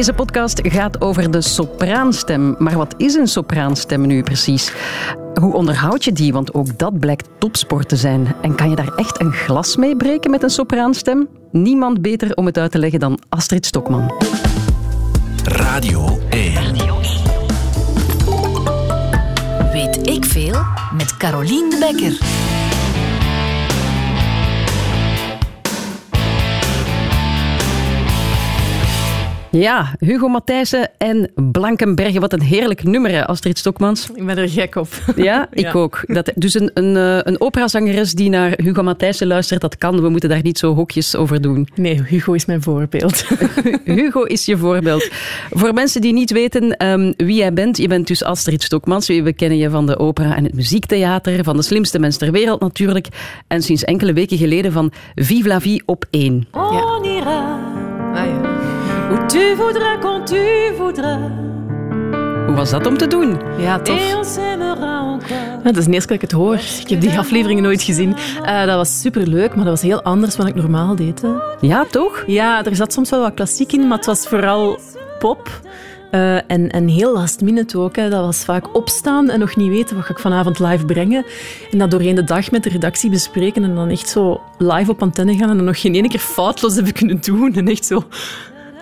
Deze podcast gaat over de sopraanstem. Maar wat is een sopraanstem nu precies? Hoe onderhoud je die? Want ook dat blijkt topsport te zijn. En kan je daar echt een glas mee breken met een sopraanstem? Niemand beter om het uit te leggen dan Astrid Stokman. Radio 1. Weet ik veel met Carolien de Becker. Ja, Hugo Matthijssen en Blankenbergen. Wat een heerlijk nummer, hè, Astrid Stokmans. Ik ben er gek op. Ja, ik Ja. ook. Dat, dus een, een, eh, een operazangeres die naar Hugo Matthijssen luistert, dat kan. We moeten daar niet zo hokjes over doen. Nee, Hugo is mijn voorbeeld. Hugo is je voorbeeld. Voor mensen die niet weten ehm, wie jij bent, je bent dus Astrid Stokmans. We kennen je van de opera en het muziektheater, van de slimste mens ter wereld natuurlijk. En sinds enkele weken geleden van Vive la vie op één. On ira Ah, ja. Où tu voudras quand tu voudras. Hoe was dat om te doen? ja, tof. Ja, dat is de eerste keer dat ik het hoor. Ik heb die afleveringen nooit gezien. Eh, dat was superleuk, maar dat was heel anders dan ik normaal deed. Hè. Ja, toch? Ja, er zat soms wel wat klassiek in, maar het was vooral pop. Eh, en, en heel last minute ook. Hè. Dat was vaak opstaan en nog niet weten wat ga ik vanavond live brengen. En dat doorheen de dag met de redactie bespreken en dan echt zo live op antenne gaan en dan nog geen ene keer foutloos hebben kunnen doen. En echt zo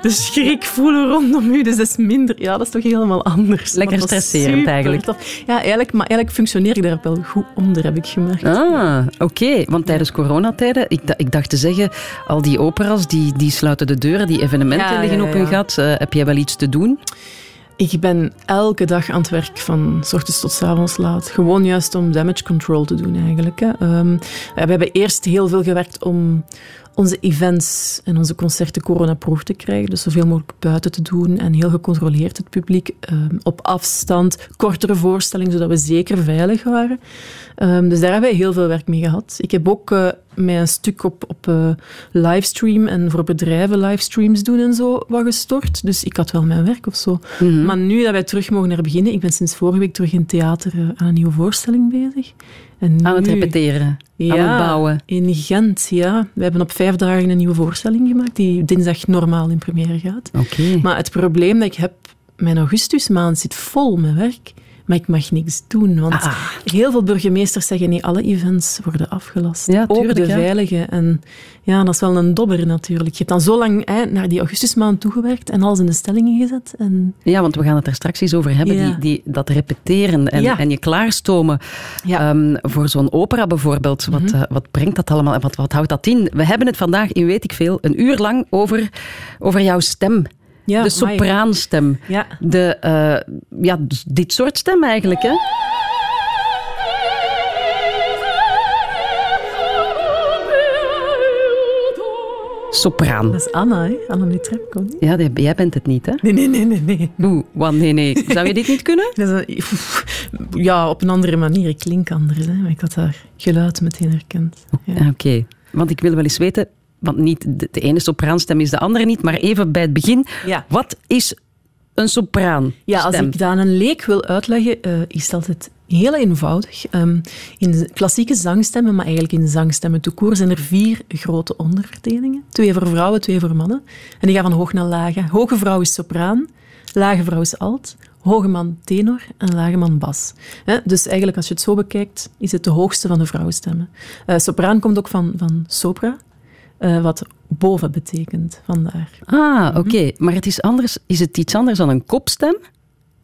de schrik voelen rondom u. Dus dat is minder... Ja, dat is toch helemaal anders. Lekker stresserend eigenlijk. tof. Ja, eigenlijk, maar eigenlijk functioneer ik daar wel goed onder, heb ik gemerkt. Ah, oké. Want tijdens coronatijden, ik, ik dacht te zeggen, al die operas die, die sluiten de deuren, die evenementen Ja, liggen ja, op hun got. Eh, heb jij wel iets te doen? Ik ben elke dag aan het werk, van s ochtends tot s avonds laat. Gewoon juist om damage control te doen, eigenlijk. Hè. Ehm, we hebben eerst heel veel gewerkt om onze events en onze concerten coronaproof te krijgen. Dus zoveel mogelijk buiten te doen en heel gecontroleerd het publiek. ehm, op afstand, kortere voorstellingen, zodat we zeker veilig waren. Ehm, dus daar hebben we heel veel werk mee gehad. Ik heb ook eh mijn stuk op, op eh, livestream en voor bedrijven livestreams doen en zo wat gestort. Dus ik had wel mijn werk of zo. Mhm. Maar nu dat wij terug mogen naar beginnen, ik ben sinds vorige week terug in het theater eh, aan een nieuwe voorstelling bezig. En Aan het nu- repeteren, ja, aan het bouwen. In Gent, ja. We hebben op vijf dagen een nieuwe voorstelling gemaakt, die dinsdag normaal in première gaat. Oké. Maar het probleem dat ik heb, mijn augustusmaand zit vol met werk, maar ik mag niks doen. Want Ah. heel veel burgemeesters zeggen, nee, alle events worden afgelast. Ja, ook de ja. veilige. En ja, dat is wel een dobber natuurlijk. Je hebt dan zo lang hè, naar die augustusmaand toegewerkt en alles in de stellingen gezet. En Ja, want we gaan het er straks eens over hebben, Ja. die, die, dat repeteren en, en je klaarstomen. Ehm, voor zo'n opera bijvoorbeeld, wat, Mhm. eh, wat brengt dat allemaal en wat, wat houdt dat in? We hebben het vandaag in Weet ik Veel een uur lang over, over jouw stem. Ja, de sopraanstem. Ja. De, eh, ja, dus dit soort stem eigenlijk, hè? Sopraan. Dat is Anna, hè? Anna Netrebko. Ja, die- jij bent het niet, hè? Nee, nee, nee, nee. nee. Oeh, wat, nee, nee. Zou je dit niet kunnen? Ja, op een andere manier. Ik klink anders, hè? maar ik had haar geluid meteen herkend. Ja. Oké, want ik wil wel eens weten, want niet de, de ene sopraanstem is de andere niet, maar even bij het begin. Ja. Wat is een sopraan? Ja, als ik dat aan een leek wil uitleggen, eh, is het altijd heel eenvoudig. Ehm, in klassieke zangstemmen, maar eigenlijk in zangstemmen court, zijn er vier grote onderverdelingen. Twee voor vrouwen, twee voor mannen. En die gaan van hoog naar lage. Hoge vrouw is sopraan, lage vrouw is alt, hoge man tenor en lage man bas. Dus eigenlijk, als je het zo bekijkt, is het de hoogste van de vrouwenstemmen. Eh, sopraan komt ook van, van sopra, eh, wat boven betekent, vandaar. Ah, oké. Maar het is, anders, is het iets anders dan een kopstem?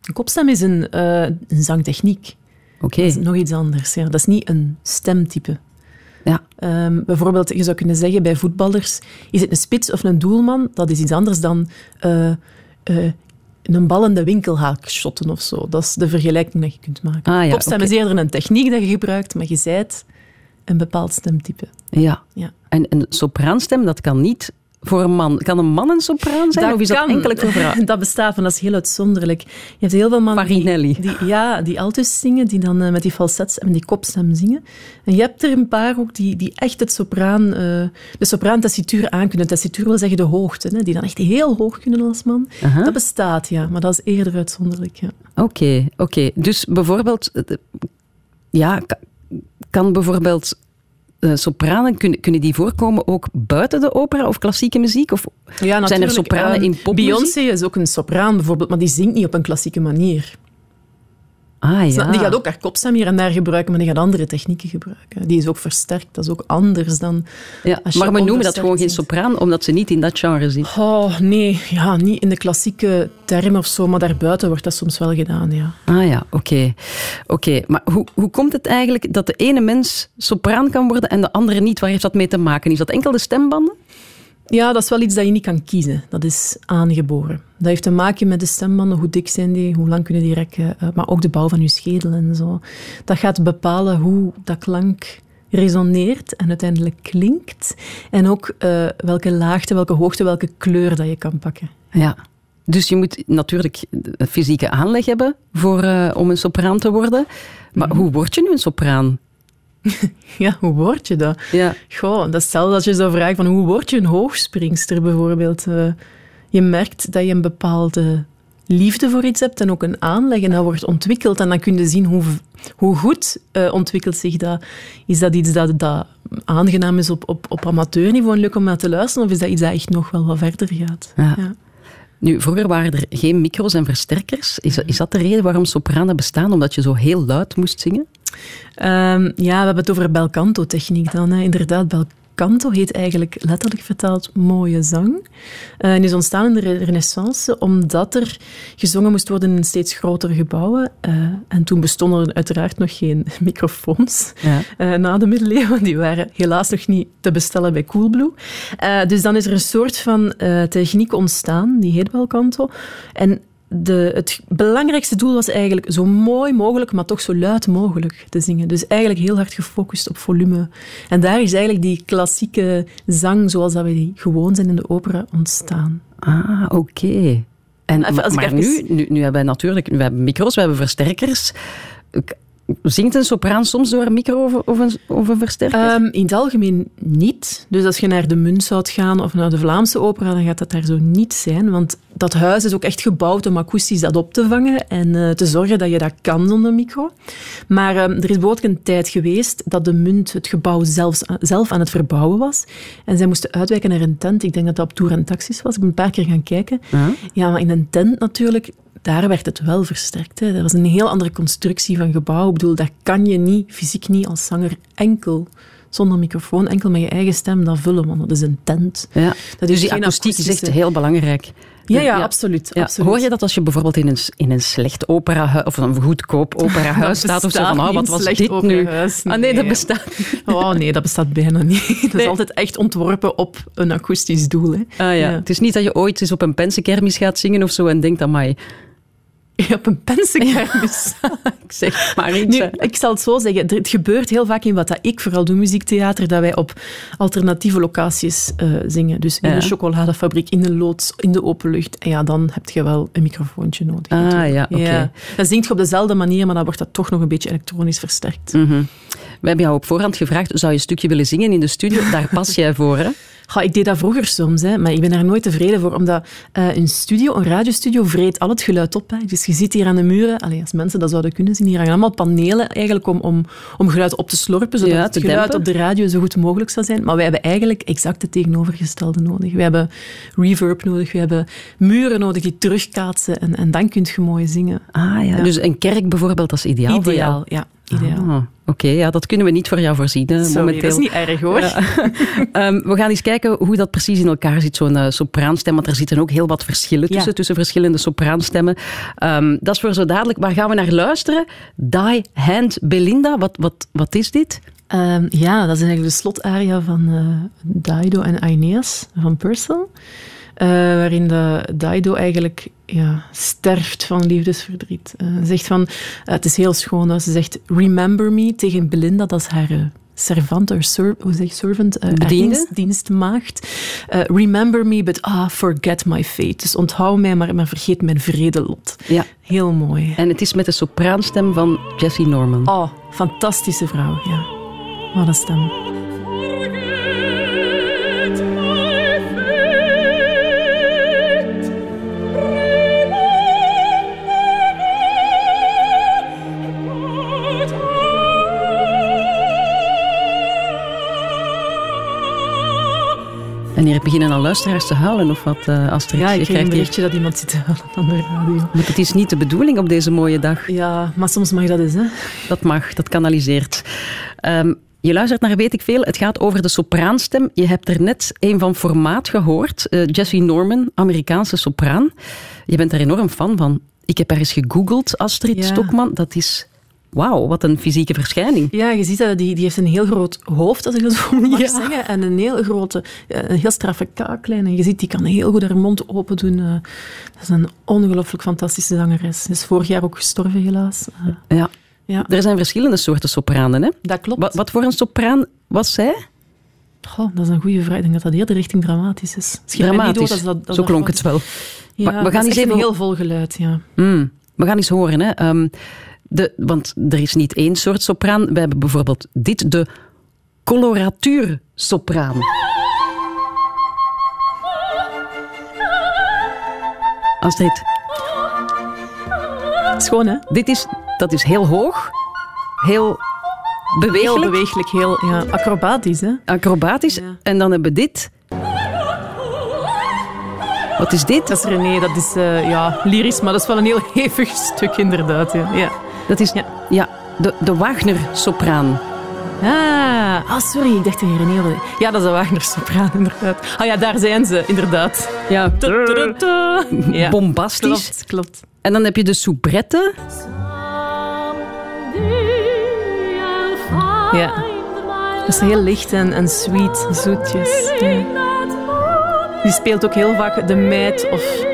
Een kopstem is een, eh, een zangtechniek. Oké. Dat is nog iets anders. Ja. Dat is niet een stemtype. Ja. Ehm, bijvoorbeeld, je zou kunnen zeggen bij voetballers, is het een spits of een doelman? Dat is iets anders dan eh, eh, een bal in de winkelhaak shotten of zo. Dat is de vergelijking dat je kunt maken. Ah, ja, Kopstem is eerder een techniek dat je gebruikt, maar je zijt een bepaald stemtype. Ja. Ja. En een sopraanstem, dat kan niet voor een man. Kan een man een sopraan zijn? of is dat kan. enkel voor vrouwen? Dat bestaat, van dat is heel uitzonderlijk. Je hebt heel veel mannen die, die, ja, die altus zingen, die dan eh, met die falsets en die kopstem zingen. En je hebt er een paar ook die, die echt het sopraan, eh, de sopraantessituur aankunnen. Tessituur wil zeggen de hoogte, hè, die dan echt heel hoog kunnen als man. Dat bestaat, ja, maar dat is eerder uitzonderlijk. Ja. Oké, oké. Dus bijvoorbeeld, eh, ja, kan bijvoorbeeld eh, sopranen, kunnen, kunnen die voorkomen ook buiten de opera of klassieke muziek? Of Ja, zijn er sopranen Eh, in popmuziek? Beyoncé is ook een sopraan bijvoorbeeld, maar die zingt niet op een klassieke manier. Ah ja. Die gaat ook haar kopstem hier en daar gebruiken, maar die gaat andere technieken gebruiken. Die is ook versterkt, dat is ook anders dan... ja. Maar we noemen dat gewoon geen sopraan, omdat ze niet in dat genre zit. Oh, nee, ja, niet in de klassieke term of zo, maar daarbuiten wordt dat soms wel gedaan, ja. Ah ja, oké. Oké, maar hoe, hoe komt het eigenlijk dat de ene mens sopraan kan worden en de andere niet? Waar heeft dat mee te maken? Is dat enkel de stembanden? Ja, dat is wel iets dat je niet kan kiezen. Dat is aangeboren. Dat heeft te maken met de stembanden, hoe dik zijn die, hoe lang kunnen die rekken, eh, maar ook de bouw van je schedel en zo. Dat gaat bepalen hoe dat klank resoneert en uiteindelijk klinkt. En ook eh, welke laagte, welke hoogte, welke kleur dat je kan pakken. Ja. Dus je moet natuurlijk een fysieke aanleg hebben voor, eh, om een sopraan te worden. Maar hoe word je nu een sopraan? Ja, hoe word je dat? Ja. Goh, dat is hetzelfde als je zou vragen van hoe word je een hoogspringster bijvoorbeeld. Eh, je merkt dat je een bepaalde liefde voor iets hebt en ook een aanleg en dat wordt ontwikkeld. En dan kun je zien hoe, hoe goed eh, ontwikkelt zich dat. Is dat iets dat, dat aangenaam is op, op, op amateurniveau en leuk om naar te luisteren? Of is dat iets dat echt nog wel wat verder gaat? Ja. Ja. Nu, vroeger waren er geen micro's en versterkers. Is, is dat de reden waarom sopranen bestaan? Omdat je zo heel luid moest zingen? Ehm, ja, we hebben het over belcanto-techniek dan. Hè. Inderdaad, belcanto heet eigenlijk letterlijk vertaald mooie zang. Eh, en is ontstaan in de re- renaissance omdat er gezongen moest worden in steeds grotere gebouwen. Eh, en toen bestonden er uiteraard nog geen microfoons. Ja. Eh, na de middeleeuwen. Die waren helaas nog niet te bestellen bij Coolblue. Dus dan is er een soort van techniek ontstaan, die heet belcanto. En de, het belangrijkste doel was eigenlijk zo mooi mogelijk, maar toch zo luid mogelijk te zingen. Dus eigenlijk heel hard gefocust op volume. En daar is eigenlijk die klassieke zang, zoals dat we die gewoon zijn in de opera, ontstaan. Ah, oké. En, Even, maar als ik maar even- nu, nu, nu hebben we natuurlijk we hebben micro's, we hebben versterkers. Zingt een sopraan soms door een micro of, of, een, of een versterker? Ehm, in het algemeen niet. Dus als je naar de Munt zou gaan of naar de Vlaamse opera, dan gaat dat daar zo niet zijn. Want dat huis is ook echt gebouwd om akoestisch dat op te vangen en eh, te zorgen dat je dat kan zonder micro. Maar ehm, er is bijvoorbeeld een tijd geweest dat de Munt het gebouw zelfs, zelf aan het verbouwen was. En zij moesten uitwijken naar een tent. Ik denk dat dat op Tour en Taxis was. Ik ben een paar keer gaan kijken. Ja, maar in een tent natuurlijk, daar werd het wel versterkt. Hè. Dat was een heel andere constructie van gebouw. Ik bedoel, daar kan je niet, fysiek niet, als zanger enkel zonder microfoon, enkel met je eigen stem dat vullen, want dat is een tent. ja. Dat Dus is die geen akoestiek is echt heel belangrijk. Ja, ja, absoluut. Ja, absoluut. Hoor je dat als je bijvoorbeeld in een, in een slecht operahuis of een goedkoop operahuis staat of zo van, oh, wat was dit nu? operahuis. Ah nee, dat Nee. bestaat. Oh nee, dat bestaat bijna niet. Dat Nee. is altijd echt ontworpen op een akoestisch doel. Hè. Ah, ja. Het is niet dat je ooit eens op een pensenkermis gaat zingen of zo en denkt, amai, op een pensenkermis. ik zeg maar. Nu, ik zal het zo zeggen. Het gebeurt heel vaak in wat dat ik vooral doe, muziektheater, dat wij op alternatieve locaties eh, zingen. Dus in Ja. een chocoladefabriek, in een loods, in de openlucht. En ja, dan heb je wel een microfoontje nodig. Ah, natuurlijk. ja, oké. Dan zingt je op dezelfde manier, maar dan wordt dat toch nog een beetje elektronisch versterkt. Mhm. We hebben jou op voorhand gevraagd, zou je een stukje willen zingen in de studio? Daar pas jij voor, hè? Ga, ik deed dat vroeger soms, hè, maar ik ben daar nooit tevreden voor, omdat eh, een studio, een radiostudio, vreet al het geluid op. Hè. Dus je ziet hier aan de muren, als mensen dat zouden kunnen zien, hier hangen allemaal panelen eigenlijk om, om, om geluid op te slorpen, zodat Ja, het geluid dempen. op de radio zo goed mogelijk zou zijn. Maar wij hebben eigenlijk exact het tegenovergestelde nodig. We hebben reverb nodig, we hebben muren nodig die terugkaatsen en, en dan kun je mooi zingen. Ah ja, dus een kerk bijvoorbeeld, dat is ideaal. Ideaal, ja. Ideaal. Ah, Oké, ja, dat kunnen we niet voor jou voorzien hè, Sorry, momenteel. dat is niet erg hoor. Ehm, we gaan eens kijken hoe dat precies in elkaar zit, zo'n eh, sopraanstem. Want er zitten ook heel wat verschillen tussen, Ja. tussen verschillende sopraanstemmen. Ehm, dat is voor zo dadelijk. Waar gaan we naar luisteren? Die Hand Belinda, wat, wat, wat is dit? Ehm, ja, dat is eigenlijk de slotaria van eh, Dido en Aeneas van Purcell. Eh, waarin de Dido eigenlijk ja, sterft van liefdesverdriet. Ze zegt van, eh, het is heel schoon, ze zegt remember me tegen Belinda, dat is haar servant, ser- hoe zeg je, servant, dienst, dienstmaagd. Remember me, but ah, forget my fate. Dus onthoud mij, maar, maar vergeet mijn vrede lot. Ja, Heel mooi. en het is met de sopraanstem van Jessie Norman. Oh, fantastische vrouw, ja. Wat een stem. Hier beginnen al luisteraars te huilen of wat, eh Astrid? Ja, Je ik kreeg een hier- berichtje dat iemand zit te huilen aan de radio. Maar het is niet de bedoeling op deze mooie dag. Ja, maar soms mag dat eens, hè. Dat mag, dat kanaliseert. Ehm, je luistert naar Weet ik Veel. Het gaat over de sopraanstem. Je hebt er net een van formaat gehoord. Eh, Jessie Norman, Amerikaanse sopraan. Je bent er enorm fan van. Ik heb er eens gegoogeld, Astrid Ja. Stokman. Dat is... Wauw, wat een fysieke verschijning. Ja, je ziet dat die, die heeft een heel groot hoofd, als ik dat zo mag Ja. zeggen. En een heel grote, een heel straffe kaaklijn. En je ziet, die kan heel goed haar mond open doen. eh. dat is een ongelooflijk fantastische zangeres. Ze is vorig jaar ook gestorven, helaas. Eh, Ja. ja, Er zijn verschillende soorten sopranen. Hè? dat klopt. Wat, wat voor een sopraan was zij? Goh, dat is een goede vraag. Ik denk dat dat eerder richting dramatisch is. Schiet niet Dramatisch. als dat- als Zo dat klonk het wel. Ja, we gaan dat is eens even- een heel vol geluid, ja. Hmm, We gaan eens horen. Hè. Ehm, de, want er is niet één soort sopraan. We hebben bijvoorbeeld dit, de coloratuursopraan. Astrid, Schoon, hè? dit is, dat is heel hoog, heel Heel bewegelijk, beweeglijk, heel ja, acrobatisch, hè? acrobatisch. Ja. En dan hebben we dit. Wat is dit? Dat is René, dat is eh, ja, lyrisch, maar dat is wel een heel hevig stuk, inderdaad. Ja. ja. Dat is Ja. ja, de, de Wagner-sopraan. Ah, ah, sorry, ik dacht je René. Ja, dat is een Wagner-sopraan, inderdaad. Ah ja, daar zijn ze, inderdaad. Ja, bombastisch. klopt, klopt. En dan heb je de soubrette. Ja. Dat is heel licht en, en sweet, zoetjes. Ja. Die speelt ook heel vaak de meid of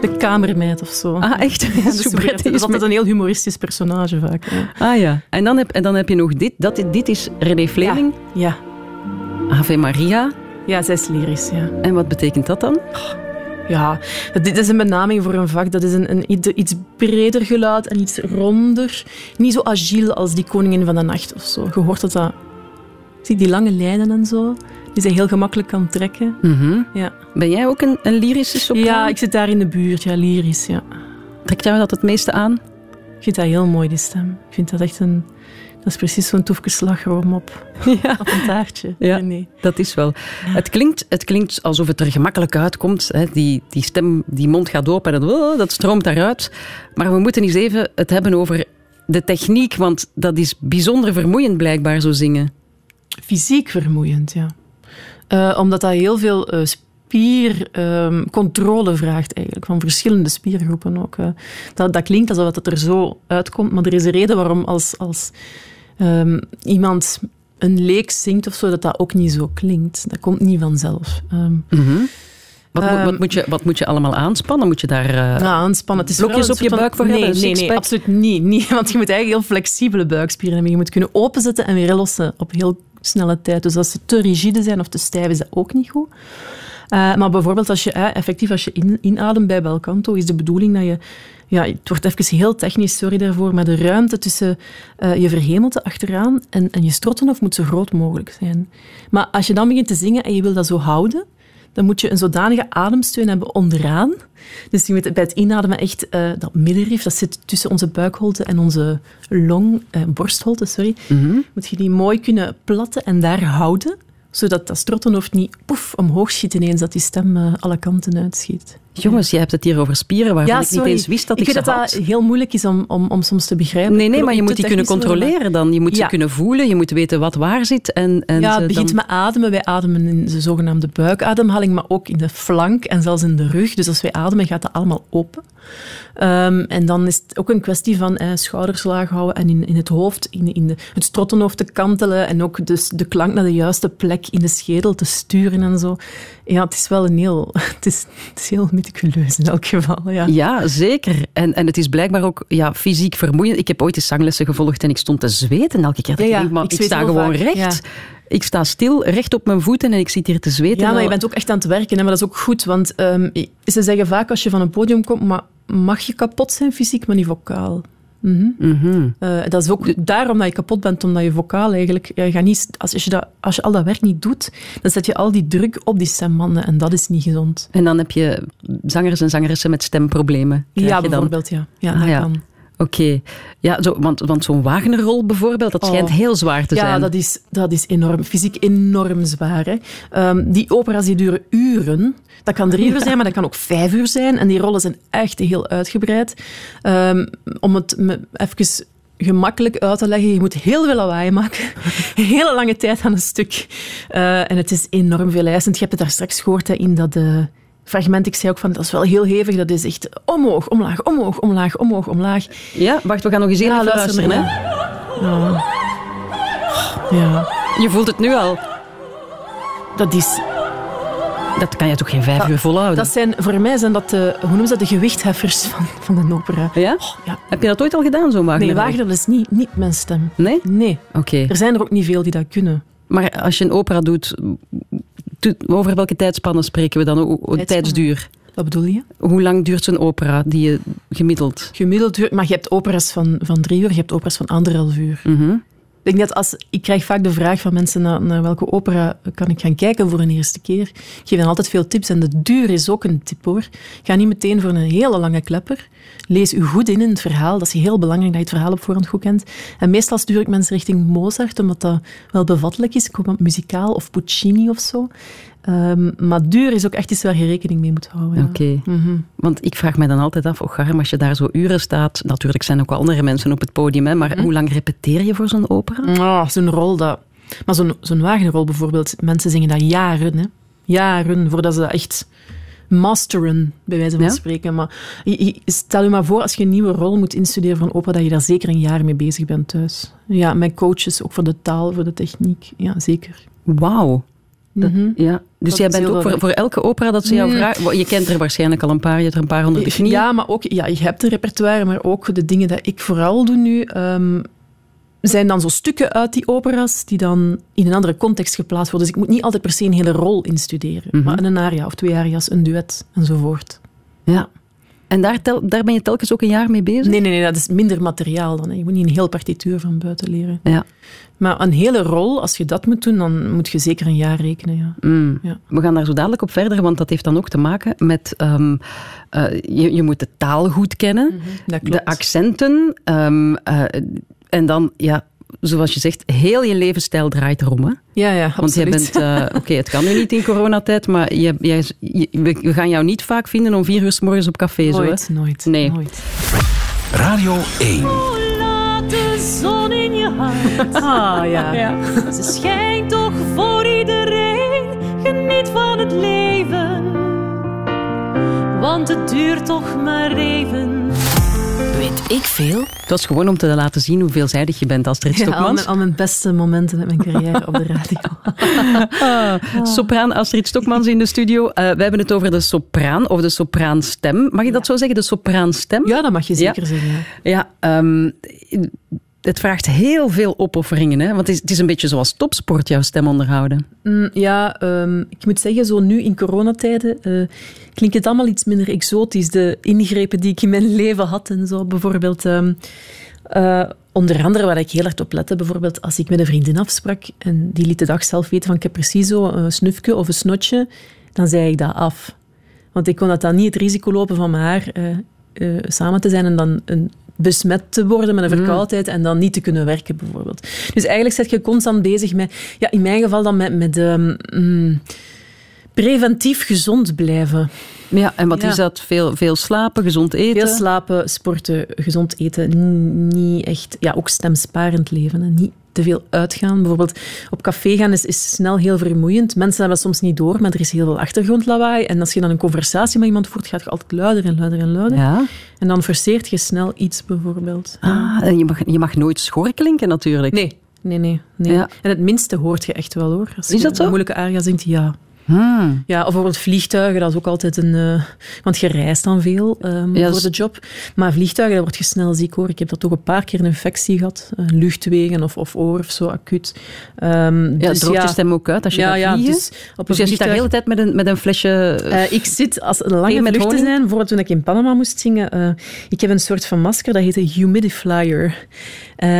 de kamermeid of zo. Ah, echt? Ja, de soubrette soubrette. Dat is is altijd een heel humoristisch personage vaak. Ja. Ah ja. En dan heb, en dan heb je nog dit. Dat, dit is René Fleming. Ja. Ave Maria. ja, zij is lyrisch, ja. En wat betekent dat dan? Ja, dit is een benaming voor een vak. Dat is een, een iets- iets breder geluid en iets ronder. Niet zo agiel als die Koningin van de Nacht of zo. Je hoort dat dat... Zie die lange lijnen en zo, die zij heel gemakkelijk kan trekken. Mhm. Ja. Ben jij ook een, een lyrische sopraan? ja, ik zit daar in de buurt. Ja, lyrisch, ja. Trekt jou dat het meeste aan? Ik vind dat heel mooi, die stem. Ik vind dat echt een... Dat is precies zo'n toefje slagroom op, Ja. op een taartje. Ja. Nee. Dat is wel. Het, klinkt, het klinkt alsof het er gemakkelijk uitkomt. Hè. Die, die stem, die mond gaat open en dat, oh, dat stroomt daaruit. Maar we moeten eens even het hebben over de techniek, want dat is bijzonder vermoeiend blijkbaar, zo zingen. Fysiek vermoeiend, ja. Eh, omdat dat heel veel eh, spiercontrole vraagt, eigenlijk, van verschillende spiergroepen ook. eh. dat, dat klinkt alsof het er zo uitkomt, maar er is een reden waarom als, als ehm, iemand een leek zingt of zo, dat dat ook niet zo klinkt. Dat komt niet vanzelf. Ehm, Wat, moet- Ehm, wat, moet je, wat moet je allemaal aanspannen? Moet je daar... aanspannen. Het is blokjes op je buik voor nee, hebben, Nee, nee, absoluut niet, niet. Want je moet eigenlijk heel flexibele buikspieren hebben. Je moet kunnen openzetten en weer lossen op heel snelle tijd. Dus als ze te rigide zijn of te stijf, is dat ook niet goed. Eh, maar bijvoorbeeld, als je, eh, effectief als je in, inademt bij bel canto, is de bedoeling dat je... Ja, het wordt even heel technisch, sorry daarvoor, maar de ruimte tussen eh, je verhemelte achteraan en, en je strottenhoofd moet zo groot mogelijk zijn. Maar als je dan begint te zingen en je wil dat zo houden, dan moet je een zodanige ademsteun hebben onderaan. Dus je moet bij het inademen echt eh, dat middenrif, dat zit tussen onze buikholte en onze long, eh, borstholte, sorry, moet je die mooi kunnen platten en daar houden, zodat dat strottenhoofd niet poef, omhoog schiet ineens, dat die stem eh, alle kanten uitschiet. Jongens, jij hebt het hier over spieren waarvan ik niet eens wist dat ik, ik weet ze dat had. dat heel moeilijk is om, om, om soms te begrijpen. Nee, nee, maar je moet die kunnen controleren dan. Je moet ze kunnen voelen, je moet weten wat waar zit. En, en Ja, het begint dan... met ademen. Wij ademen in de zogenaamde buikademhaling, maar ook in de flank en zelfs in de rug. Dus als wij ademen, gaat dat allemaal open. Ehm, en dan is het ook een kwestie van eh, schouders laag houden en in, in het hoofd, in, in de, het strottenhoofd te kantelen en ook dus de klank naar de juiste plek in de schedel te sturen en zo. Ja, het is wel een heel... Het is, het is heel meticuleus in elk geval, ja. Ja, zeker. En, en het is blijkbaar ook ja, fysiek vermoeiend. Ik heb ooit eens zanglessen gevolgd en ik stond te zweten elke keer. Ja, ik ja, ik ik, sta gewoon vaak, recht. Ik sta stil, recht op mijn voeten en ik zit hier te zweten. Ja, maar je bent ook echt aan het werken. Hè? Maar dat is ook goed, want ehm, ze zeggen vaak als je van een podium komt, maar mag je kapot zijn fysiek, maar niet vocaal. Mhm. mhm. Eh, dat is ook daarom dat je kapot bent, omdat je vocaal eigenlijk... je gaat niet, als, als, je dat, als je al dat werk niet doet, dan zet je al die druk op die stembanden en dat is niet gezond. En dan heb je zangers en zangeressen met stemproblemen. ja, je dan. bijvoorbeeld, ja. Ja, Ah, dat ja. kan. Oké. Ja, zo, want, want zo'n Wagnerrol bijvoorbeeld, dat schijnt Oh. heel zwaar te Ja, zijn. dat is, dat is enorm, fysiek enorm zwaar. Hè. Ehm, die opera's die duren uren. Dat kan drie uur zijn, maar dat kan ook vijf uur zijn. En die rollen zijn echt heel uitgebreid. Ehm, om het even gemakkelijk uit te leggen, je moet heel veel lawaai maken. Hele lange tijd aan een stuk. Eh, en het is enorm veel eisend. Je hebt het daar straks gehoord hè, in dat... eh, Fragment, ik zei ook van, dat is wel heel hevig. Dat is echt omhoog, omlaag, omhoog, omlaag, omhoog, omlaag. Ja, wacht, we gaan nog eens even Ja, luisteren. Hè? Ja, Je voelt het nu al. dat is... Dat kan je toch geen vijf uur volhouden? Dat zijn, voor mij zijn dat de, hoe noemen ze dat, de gewichtheffers van, van een opera. Ja? ja. Heb je dat ooit al gedaan, zo'n Wagner? Nee, Wagner is niet, niet mijn stem. Nee? Nee. Oké. Er zijn er ook niet veel die dat kunnen. Maar als je een opera doet, over welke tijdspannen spreken we dan? Tijdspannen. Tijdsduur. Wat bedoel je? Hoe lang duurt zo'n opera die je gemiddeld? Gemiddeld duur, maar je hebt operas van, van drie uur, je hebt operas van anderhalf uur. Mhm. Ik denk dat als, ik krijg vaak de vraag van mensen naar, welke opera kan ik gaan kijken voor een eerste keer. Ik geef dan altijd veel tips en de duur is ook een tip hoor. Ga niet meteen voor een hele lange klepper. Lees u goed in in het verhaal. Dat is heel belangrijk dat je het verhaal op voorhand goed kent. En meestal stuur ik mensen richting Mozart, omdat dat wel bevattelijk is. Ik muzikaal of Puccini of zo. Ehm, maar duur is ook echt iets waar je rekening mee moet houden. ja. Oké. Mhm. Want ik vraag me dan altijd af, Garm, als je daar zo uren staat, natuurlijk zijn ook wel andere mensen op het podium, hè, maar hoe lang repeteer je voor zo'n opera? Ah, zo'n rol dat... Maar zo'n zo'n Wagnerrol bijvoorbeeld, mensen zingen dat jaren, hè. Jaren, voordat ze dat echt masteren, bij wijze van Ja? spreken. Maar stel je maar voor, als je een nieuwe rol moet instuderen van opera, dat je daar zeker een jaar mee bezig bent thuis. Ja, met coaches, ook voor de taal, voor de techniek. Ja, zeker. Wauw. Dat- Mhm. Ja. Dus Dat jij bent ook voor, voor elke opera dat ze jou Mm. vragen... Je kent er waarschijnlijk al een paar, je hebt er een paar onder de knie. Ja, maar ook, ja, je hebt een repertoire, maar ook de dingen dat ik vooral doe nu, ehm, zijn dan zo stukken uit die opera's die dan in een andere context geplaatst worden. Dus ik moet niet altijd per se een hele rol instuderen, Mhm. maar een aria of twee aria's, een duet enzovoort. Ja. En daar, tel, daar ben je telkens ook een jaar mee bezig? Nee, nee, nee, dat is minder materiaal dan. hè. Je moet niet een heel partituur van buiten leren. Ja. Maar een hele rol, als je dat moet doen, dan moet je zeker een jaar rekenen. Ja. Mm. Ja. We gaan daar zo dadelijk op verder, want dat heeft dan ook te maken met... ehm, eh, je, je moet de taal goed kennen, klopt. de accenten. ehm, eh, en dan, ja, zoals je zegt, heel je levensstijl draait erom. Hè? Ja, ja, Want jij absoluut. bent... eh, Oké, het kan nu niet in coronatijd, maar je, jij, je- we gaan jou niet vaak vinden om vier uur 's morgens op café. Zo, hè? nooit, nooit, Nee. nooit. Radio 1. Laat de zon in je hart. Ah, ja. Ze schijnt toch voor iedereen. Geniet van het leven. Want het duurt toch maar even. Weet ik veel? Het was gewoon om te laten zien hoe veelzijdig je bent, Astrid Ja, al, Stokmans. mijn, al mijn beste momenten uit mijn carrière op de radio. Ah, Sopraan Astrid Stokmans in de studio. Eh, we hebben het over de sopraan, of de sopraanstem. Mag je dat zo zeggen, de sopraanstem? Ja, dat mag je zeker Ja. zeggen. ja. Ja, ehm, het vraagt heel veel opofferingen. Hè? Want het is, het is een beetje zoals topsport, jouw stem onderhouden. Mm, ja, ehm, ik moet zeggen, zo nu in coronatijden eh, klinkt het allemaal iets minder exotisch. De ingrepen die ik in mijn leven had en zo. Bijvoorbeeld, ehm, eh, onder andere waar ik heel hard op lette, bijvoorbeeld als ik met een vriendin afsprak en die liet de dag zelf weten van ik heb precies zo een snufje of een snotje, dan zei ik dat af. Want ik kon dat dan niet het risico lopen van met haar eh, samen te zijn en dan een besmet te worden met een verkoudheid en dan niet te kunnen werken, bijvoorbeeld. Dus eigenlijk zit je constant bezig met, ja, in mijn geval dan met, met mm, preventief gezond blijven. Ja, en wat Ja. is dat? Veel, veel slapen, gezond eten? Veel slapen, sporten, gezond eten, niet echt, ja, ook stemsparend leven. Hè. Niet te veel uitgaan. Bijvoorbeeld op café gaan is, is snel heel vermoeiend. Mensen hebben soms niet door, maar er is heel veel achtergrondlawaai. En als je dan een conversatie met iemand voert, gaat je altijd luider en luider en luider. Ja. En dan verseert je snel iets, bijvoorbeeld. Ah, en je mag, je mag nooit schor klinken, natuurlijk. Nee, nee, nee. nee. Ja. En het minste hoort je echt wel, hoor. Als Is je dat zo? Een moeilijke aria zingt, ja. Hmm. Ja, of bijvoorbeeld vliegtuigen, dat is ook altijd een... eh, want je reist dan veel ehm, voor dus- de job. Maar vliegtuigen, daar word je snel ziek hoor. Ik heb dat ook een paar keer een infectie gehad. eh, luchtwegen of, of oor of zo, acuut. Ehm, Ja, dus droogt je stem ook uit als je ja, gaat ja, dus op Dus een jij zit daar de hele tijd met een, met een flesje... Eh, ik zit, als het lange met vluchten honing? zijn, bijvoorbeeld toen ik in Panama moest zingen, ik heb een soort van masker, dat heet een humidifier.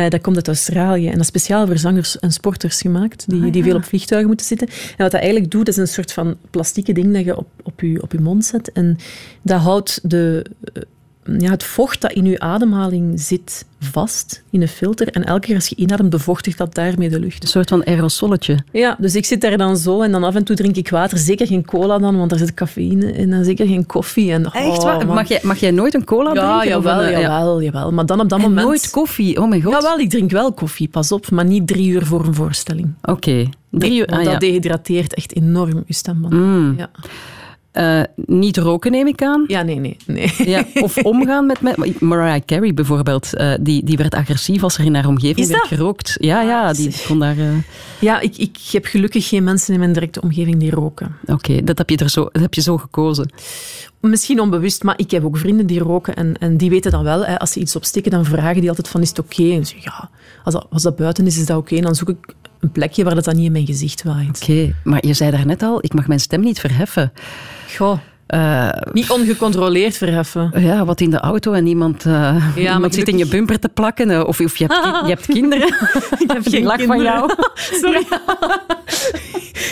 Dat komt uit Australië en dat is speciaal voor zangers en sporters gemaakt, die, Ah, die veel op vliegtuigen moeten zitten. En wat dat eigenlijk doet, is een soort van plastieke ding dat je op, op, je, op je mond zet. En dat houdt de, ja, het vocht dat in je ademhaling zit vast in een filter. En elke keer als je inademt, bevochtigt dat daarmee de lucht. Een soort van aerosolletje. Ja, dus ik zit daar dan zo en dan af en toe drink ik water. Zeker geen cola dan, want daar zit cafeïne in. En zeker geen koffie. En, Echt oh, waar? Mag jij, mag jij nooit een cola Ja, drinken? Jawel, een, ja. jawel, jawel. Maar dan op dat En moment... nooit koffie? Oh mijn god. Jawel, ik drink wel koffie, pas op. Maar niet drie uur voor een voorstelling. Oké. Drie uur. Want ah, dat ja. dehydrateert echt enorm je stemband. Mm. Ja. Eh, niet roken neem ik aan. ja, nee, nee. nee. Ja, of omgaan met, met Mariah Carey bijvoorbeeld. eh, die, die werd agressief als er in haar omgeving werd gerookt. Ja, ja, die kon daar... eh, Ja, ik, ik heb gelukkig geen mensen in mijn directe omgeving die roken. Oké, dat, heb je er zo, dat heb je zo gekozen. Misschien onbewust, maar ik heb ook vrienden die roken. En, en die weten dan wel, hè, als ze iets opsteken, dan vragen die altijd van, is het oké? En ze ja, als dat, als dat buiten is, is dat oké. En dan zoek ik een plekje waar dat dan niet in mijn gezicht waait. Oké, maar je zei daarnet al, ik mag mijn stem niet verheffen. Goh, Eh, niet ongecontroleerd verheffen. ja, wat in de auto en iemand, eh, maar iemand zit in je bumper te plakken. eh, Of, of je, hebt, je hebt kinderen. ik heb geen lach van jou. Sorry.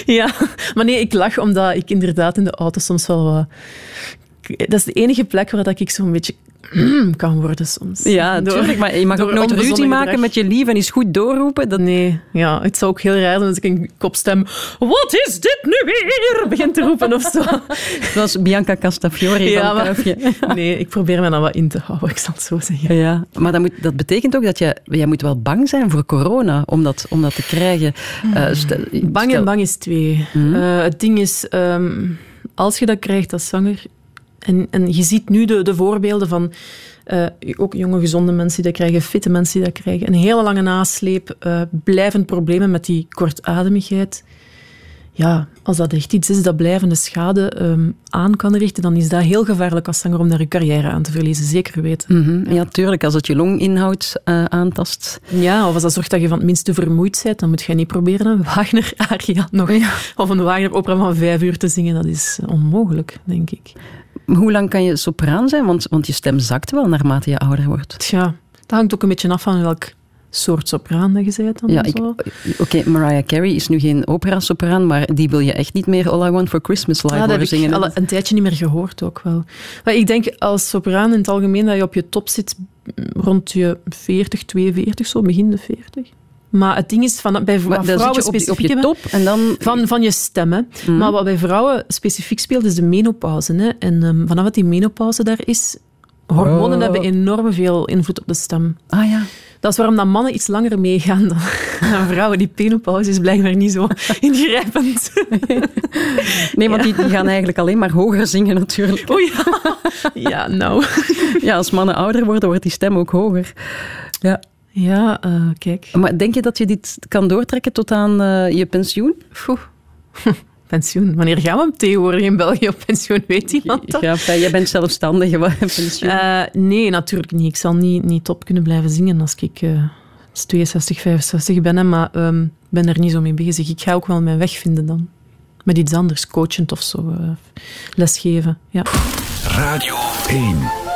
Ja, maar nee, ik lach omdat ik inderdaad in de auto soms wel wat... Dat is de enige plek waar dat ik zo'n beetje kan worden soms. Ja, natuurlijk. Maar je mag ook nooit ruzie maken gedrag. met je lief en eens goed doorroepen. Dat, Nee, ja, het zou ook heel raar zijn als ik een kopstem... Wat is dit nu weer? begin te roepen of zo. Zoals Bianca Castafiore Ja, van maar-. Nee, ik probeer me dan wat in te houden, ik zal het zo zeggen. Ja, maar dat, moet, dat betekent ook dat je, jij moet wel bang zijn voor corona om dat, om dat te krijgen. Eh, stel- Bang stel- en bang is twee. Eh, het ding is, ehm, als je dat krijgt als zanger... En, en je ziet nu de, de voorbeelden van eh, ook jonge, gezonde mensen die dat krijgen, fitte mensen die dat krijgen. Een hele lange nasleep, eh blijvend problemen met die kortademigheid. Ja, als dat echt iets is dat blijvende schade ehm, aan kan richten, dan is dat heel gevaarlijk als zanger om daar je carrière aan te verliezen. Zeker weten. Mhm, Ja, tuurlijk. Als het je longinhoud eh, aantast. Ja, of als dat zorgt dat je van het minste vermoeid bent, dan moet je niet proberen een Wagner-aria nog. Of een Wagner-opera van vijf uur te zingen. Dat is onmogelijk, denk ik. Hoe lang kan je sopraan zijn? Want, want je stem zakt wel naarmate je ouder wordt. Tja, dat hangt ook een beetje af van welk soort sopraan dat je bent dan. Ja. Oké, Mariah Carey is nu geen opera-sopraan, maar die wil je echt niet meer All I Want for Christmas live Ja, dat horen heb ik al een tijdje niet meer gehoord ook wel. Maar ik denk als sopraan in het algemeen dat je op je top zit mm, rond je 40, 42, zo, begin de 40. Maar het ding is, van, bij vrouwen je op, op je top en dan... Van, van je stemmen. Maar wat bij vrouwen specifiek speelt, is de menopauze. Hè? En ehm, vanaf dat die menopauze daar is, hormonen Oh. hebben enorm veel invloed op de stem. Ah ja. Dat is waarom dat mannen iets langer meegaan dan, dan vrouwen. Die menopauze is blijkbaar niet zo ingrijpend. Nee, want die, die gaan eigenlijk alleen maar hoger zingen natuurlijk. Oei. Ja, nou. Ja, als mannen ouder worden, wordt die stem ook hoger. Ja. Ja, eh, kijk. Maar denk je dat je dit kan doortrekken tot aan eh, je pensioen? Pensioen. Wanneer gaan we hem tegenwoordig in België op pensioen? Weet iemand dat? Ja, fijn, jij bent zelfstandig, wat pensioen. Eh, nee, natuurlijk niet. Ik zal niet, niet top kunnen blijven zingen als ik eh, 62, 65 ben. Hè, maar ehm, ik ben er niet zo mee bezig. Ik ga ook wel mijn weg vinden dan. Met iets anders, coachend of zo. eh, lesgeven, ja. Radio 1.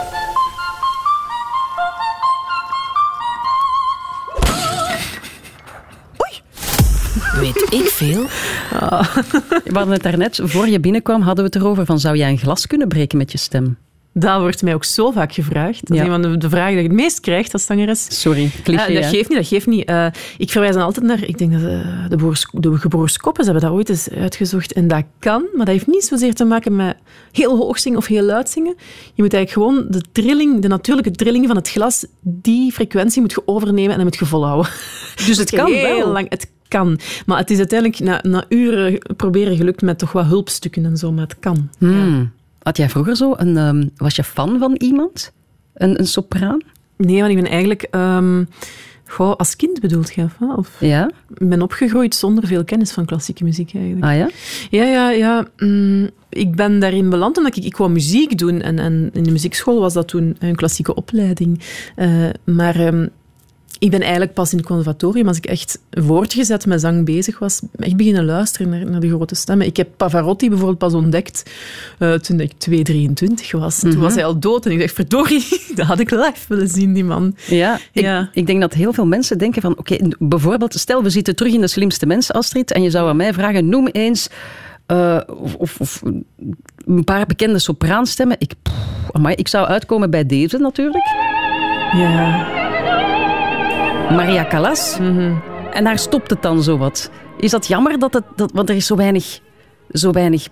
Weet ik veel? We hadden het daarnet, voor je binnenkwam, hadden we het erover van zou jij een glas kunnen breken met je stem? Dat wordt mij ook zo vaak gevraagd. Dat is Ja. een van de, vragen die je het meest krijgt als zangeres. Sorry, cliché. Ja, dat geeft niet, dat geeft niet. Eh, ik verwijs dan altijd naar, ik denk dat eh, de, broers, de gebroers hebben dat ooit eens uitgezocht. En dat kan, maar dat heeft niet zozeer te maken met heel hoog zingen of heel luid zingen. Je moet eigenlijk gewoon de trilling, de natuurlijke trilling van het glas, die frequentie moet je overnemen en dan moet je volhouden. Dus het kan heel wel. lang. Het kan. Maar het is uiteindelijk na, na uren proberen gelukt met toch wat hulpstukken en zo, maar het kan. Hmm. Had jij vroeger zo een... ehm, was je fan van iemand? Een, een sopraan? Nee, want ik ben eigenlijk... goh, als kind bedoeld je? of Ja? ik ben opgegroeid zonder veel kennis van klassieke muziek eigenlijk. Ah ja? Ja, ja, ja. mm, ik ben daarin beland omdat ik, ik wou muziek doen. En, en in de muziekschool was dat toen een klassieke opleiding. Eh, maar ehm, ik ben eigenlijk pas in het conservatorium, als ik echt voortgezet met zang bezig was, echt beginnen luisteren naar, naar de grote stemmen. Ik heb Pavarotti bijvoorbeeld pas ontdekt eh, toen ik 2,23 was. Toen was hij al dood en ik dacht, verdorie, dat had ik live willen zien, die man. Ja, ik, Ja. ik denk dat heel veel mensen denken van... Oké, bijvoorbeeld, stel we zitten terug in de slimste mensen, Astrid, en je zou aan mij vragen, noem eens... eh, of, of, of een paar bekende sopraanstemmen. Ik, pff, amai, ik zou uitkomen bij deze natuurlijk. Ja. Maria Callas. En daar stopt het dan zo wat. Is dat jammer dat het... Dat, want er is zo weinig, zo weinig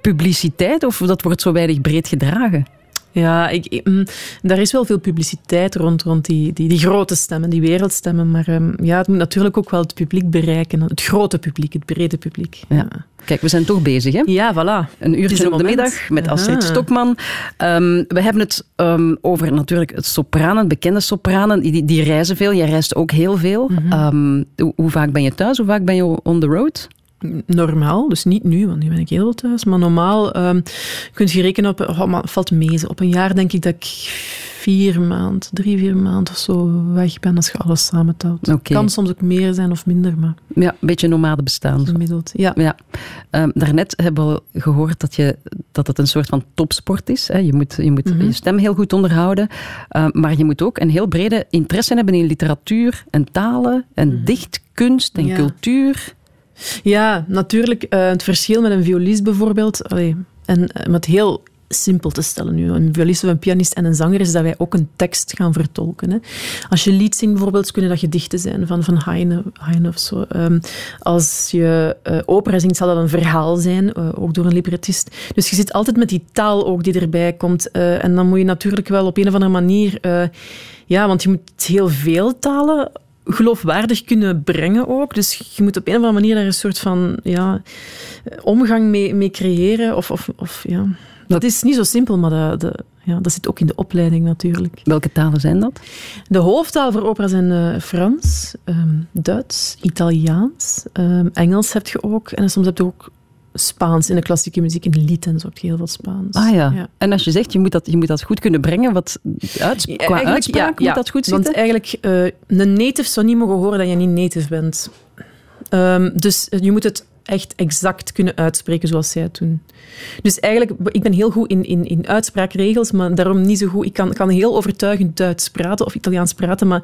publiciteit of dat wordt zo weinig breed gedragen? Ja, ik, ik, mm, daar is wel veel publiciteit rond, rond die, die, die grote stemmen, die wereldstemmen. Maar ehm, ja, het moet natuurlijk ook wel het publiek bereiken. Het grote publiek, het brede publiek. Ja. Kijk, we zijn toch bezig, hè? Ja, voilà. Een uurtje op de middag met Astrid Aha. Stokman. Ehm, we hebben het ehm, over natuurlijk het sopranen, bekende sopranen. Die, die reizen veel. Jij reist ook heel veel. Mhm. Hoe, hoe vaak ben je thuis? Hoe vaak ben je on the road? Normaal, dus niet nu, want nu ben ik heel veel thuis. Maar normaal ehm kun je rekenen op, oh, maar het valt mee. Op een jaar denk ik dat ik vier maanden, drie, vier maanden of zo weg ben als je alles samentelt. Oké. kan soms ook meer zijn of minder, maar Ja, een beetje nomade bestaan. gemiddeld. Ja. Ja. Ehm, daarnet hebben we gehoord dat, je, dat het een soort van topsport is. Hè. Je moet, je, moet Mhm. je stem heel goed onderhouden. Ehm, maar je moet ook een heel brede interesse hebben in literatuur en talen en dichtkunst en Mhm. Ja. cultuur. Ja, natuurlijk. eh, het verschil met een violist bijvoorbeeld, allee, en eh, met heel simpel te stellen nu, een violist of een pianist en een zanger, is dat wij ook een tekst gaan vertolken. Hè. Als je lied zingt bijvoorbeeld, kunnen dat gedichten zijn van, van Heine, Heine of zo. Ehm, als je eh, opera zingt, zal dat een verhaal zijn, ook door een librettist. Dus je zit altijd met die taal ook die erbij komt. en dan moet je natuurlijk wel op een of andere manier... ja, want je moet heel veel talen geloofwaardig kunnen brengen ook. Dus je moet op een of andere manier daar een soort van ja, omgang mee, mee creëren. Of, of, of, ja. Dat is niet zo simpel, maar dat, dat, ja, dat zit ook in de opleiding natuurlijk. Welke talen zijn dat? De hoofdtaal voor opera zijn eh, Frans, ehm, Duits, Italiaans, ehm, Engels heb je ook. En soms heb je ook Spaans in de klassieke muziek, in lied en zo heb je heel veel Spaans. Ah ja. En als je zegt, je moet dat, je moet dat goed kunnen brengen, wat uits- qua Eigenlijk, uitspraak ja, moet dat goed zitten? Want eigenlijk, eh, een native zou niet mogen horen dat je niet native bent. Ehm, dus je moet het echt exact kunnen uitspreken zoals zij het doen. Dus eigenlijk, ik ben heel goed in, in, in uitspraakregels, maar daarom niet zo goed. Ik kan, kan heel overtuigend Duits praten of Italiaans praten, maar,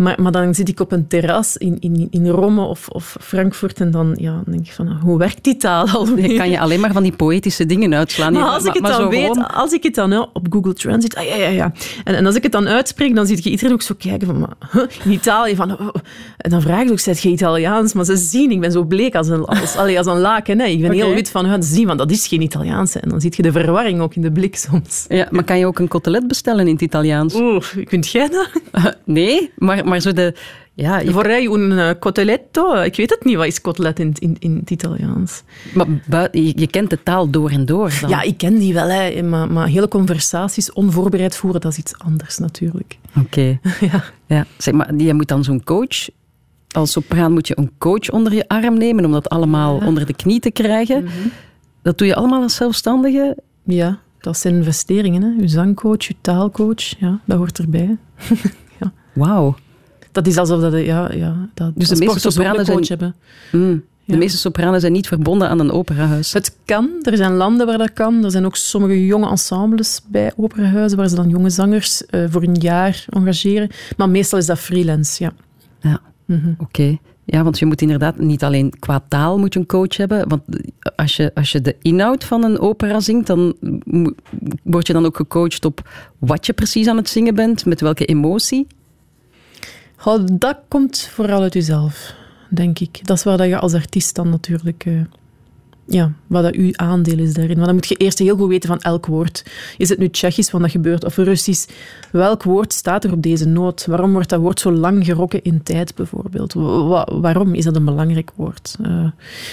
maar, maar dan zit ik op een terras in, in, in Rome of, of Frankfurt en dan, ja, dan denk ik van, hoe werkt die taal alweer? Je kan je alleen maar van die poëtische dingen uitslaan. Maar als ik het maar dan weet, gewoon- als ik het dan hè, op Google Translate, ah, ja, ja, ja. En, en als ik het dan uitspreek, dan zie je iedereen ook zo kijken van, maar, huh, in Italië, van, oh, en dan vraag ik ook, zeg je Italiaans? Maar ze zien, ik ben zo bleek als een, als, allee, als een laken. Hè. Ik ben heel wit van, ja, ze zien, van, dat is geen Italiaans. hè. En dan zie je de verwarring ook in de blik soms. Ja, maar kan je ook een cotelet bestellen in het Italiaans? Oeh, kunt jij dat? Nee, maar, maar zo de... Ja, je- Vorrei un eh, coteletto? Ik weet het niet, wat is cotelet in, in, in het Italiaans? maar je, je kent de taal door en door. Dan. Ja, ik ken die wel, hè, maar, maar hele conversaties onvoorbereid voeren, dat is iets anders natuurlijk. Oké. Ja. Ja. Zeg maar, je moet dan zo'n coach... Als sopraan moet je een coach onder je arm nemen om dat allemaal onder de knie te krijgen. Mhm. Dat doe je allemaal als zelfstandige. Ja, dat zijn investeringen. Hè. Uw zangcoach, uw taalcoach, ja, dat hoort erbij. Wauw. Dat is alsof dat, ja, ja, dat Dus de meeste sopranen zijn- hebben. Mm. De meeste sopranen zijn niet verbonden aan een operahuis. Het kan, er zijn landen waar dat kan. Er zijn ook sommige jonge ensembles bij operahuizen waar ze dan jonge zangers eh, voor een jaar engageren. Maar meestal is dat freelance, ja. Ja, oké. Ja, want je moet inderdaad niet alleen qua taal moet je een coach hebben. Want als je, als je de inhoud van een opera zingt, dan word je dan ook gecoacht op wat je precies aan het zingen bent, met welke emotie. Dat komt vooral uit jezelf, denk ik. Dat is waar dat je als artiest dan natuurlijk... eh, ja, wat dat uw aandeel is daarin. Maar dan moet je eerst heel goed weten van elk woord. Is het nu Tsjechisch, want dat gebeurt, of Russisch? Welk woord staat er op deze noot? Waarom wordt dat woord zo lang gerokken in tijd, bijvoorbeeld? Wa- wa- waarom is dat een belangrijk woord? Eh,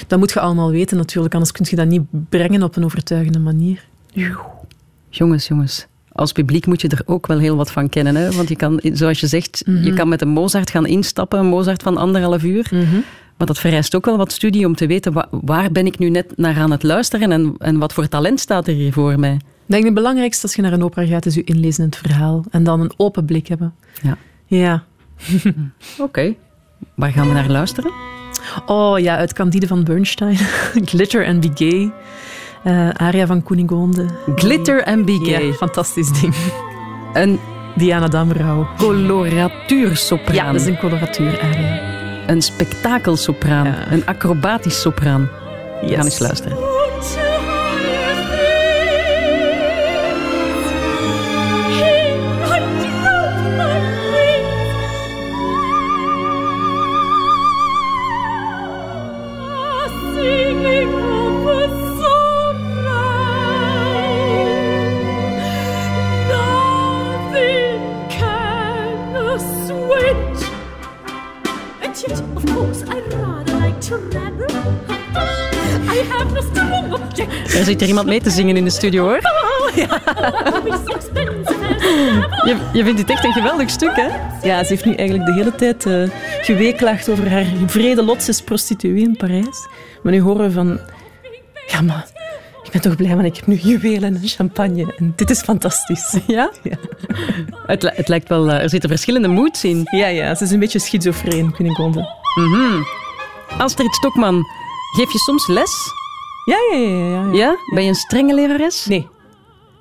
dat moet je allemaal weten, natuurlijk. Anders kun je dat niet brengen op een overtuigende manier. Jongens, jongens. Als publiek moet je er ook wel heel wat van kennen. Hè? Want je kan, zoals je zegt, je kan met een Mozart gaan instappen, een Mozart van anderhalf uur. Maar dat vereist ook wel wat studie om te weten wa- waar ben ik nu net naar aan het luisteren en, en wat voor talent staat er hier voor mij. Ik denk het belangrijkste als je naar een opera gaat, is je inlezen in het verhaal. En dan een open blik hebben. Ja. Ja. Oké. Waar gaan we naar luisteren? Oh ja, uit Candide van Bernstein. Glitter and Be Gay. Eh, aria van Kunigonde. Glitter Gay. Ja, fantastisch ding. Een Diana Damrau. coloratuursopraan. Ja, dat is een coloratuur-aria. Een spektakelsopraan. Ja. Een acrobatisch sopraan. We gaan Yes. eens luisteren. Zit er iemand mee te zingen in de studio, hoor. Je, je vindt het echt een geweldig stuk, hè? Ja, ze heeft nu eigenlijk de hele tijd uh, geweeklaagd over haar vrede lot. Ze is prostituee in Parijs. Maar nu horen we van... Ja, maar ik ben toch blij, want ik heb nu juwelen en champagne. En dit is fantastisch. Ja? ja. Het, het lijkt wel... Uh, er zitten verschillende moods in. Ja, ja. Ze is een beetje schizofreen, Kunigonde. Mm -hmm. Astrid Stokman, geef je soms les? Ja, ja, ja. Ja? ja? ja? Ben je een strenge lerares? Nee.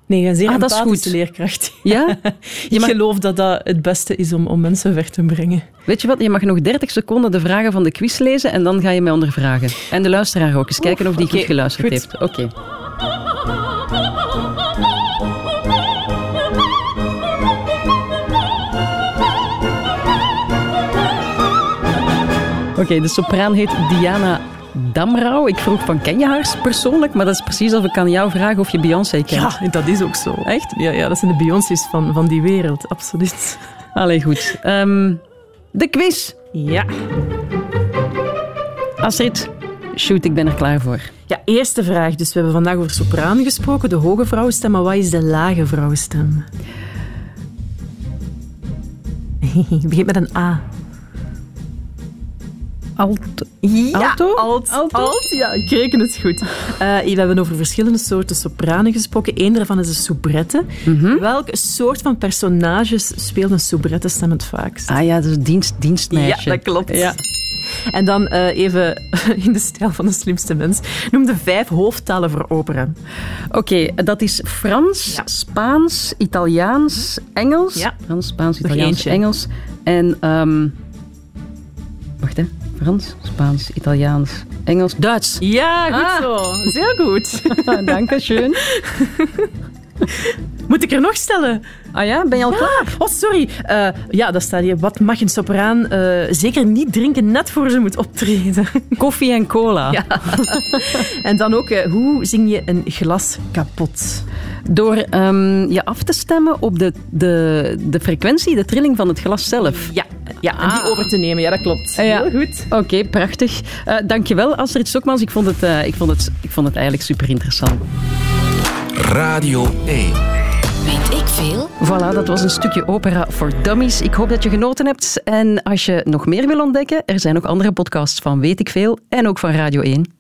Nee, een zeer ah, dat is goed. leerkracht. Ja? ik geloof dat dat het beste is om, om mensen weg te brengen. Weet je wat, je mag nog 30 seconden de vragen van de quiz lezen en dan ga je mij ondervragen. En de luisteraar ook. Eens kijken of die okay, goed geluisterd goed. heeft. Oké. Okay. Oké, okay, de sopraan heet Diana Damrau. Ik vroeg van, ken je haar persoonlijk? Maar dat is precies of ik aan jou vraag of je Beyoncé kent. Ja, dat is ook zo. Echt? Ja, ja dat zijn de Beyoncé's van, van die wereld, absoluut. Allee, goed. Um, de quiz. Ja. Astrid, shoot, ik ben er klaar voor. Ja, eerste vraag. Dus we hebben vandaag over sopraan gesproken, de hoge vrouwenstem. Maar wat is de lage vrouwenstem? Begint met een A. Alt. Ja, Alto? Alt, alt? Ja, ik reken het goed. Uh, we hebben over verschillende soorten sopranen gesproken. Eén daarvan is de soubrette. Mm -hmm. Welke soort van personages speelt een soubrette stem het vaakst? Ah ja, dus dienst, dienstmeisje. Ja, dat klopt. Ja. En dan uh, even in de stijl van de slimste mens. Noem de vijf hoofdtalen voor opera. Oké, okay, dat is Frans, ja. Spaans, Italiaans, Engels. Ja. Frans, Spaans, Italiaans, Engels. En... Um, hè. Frans, Spaans, Italiaans, Engels, Duits. Ja, goed ah. zo. Zeer goed. Dank je. Moet ik er nog stellen? Ah ja, ben je al ja. klaar? Oh, sorry. Uh, ja, dat staat hier. Wat mag een sopraan uh, zeker niet drinken net voor ze moet optreden? Koffie en cola. Ja. en dan ook, uh, hoe zing je een glas kapot? Door um, je af te stemmen op de, de, de frequentie, de trilling van het glas zelf. Ja, ja en die ah. over te nemen. Ja, dat klopt. Ja. Heel goed. Oké, okay, prachtig. Uh, dankjewel, Astrid Stokmans. Ik vond, het, uh, ik, vond het, ik vond het eigenlijk super interessant. Radio 1. Weet ik veel? Voilà, dat was een stukje opera voor dummies. Ik hoop dat je genoten hebt. En als je nog meer wil ontdekken, er zijn nog andere podcasts van Weet ik veel en ook van Radio 1.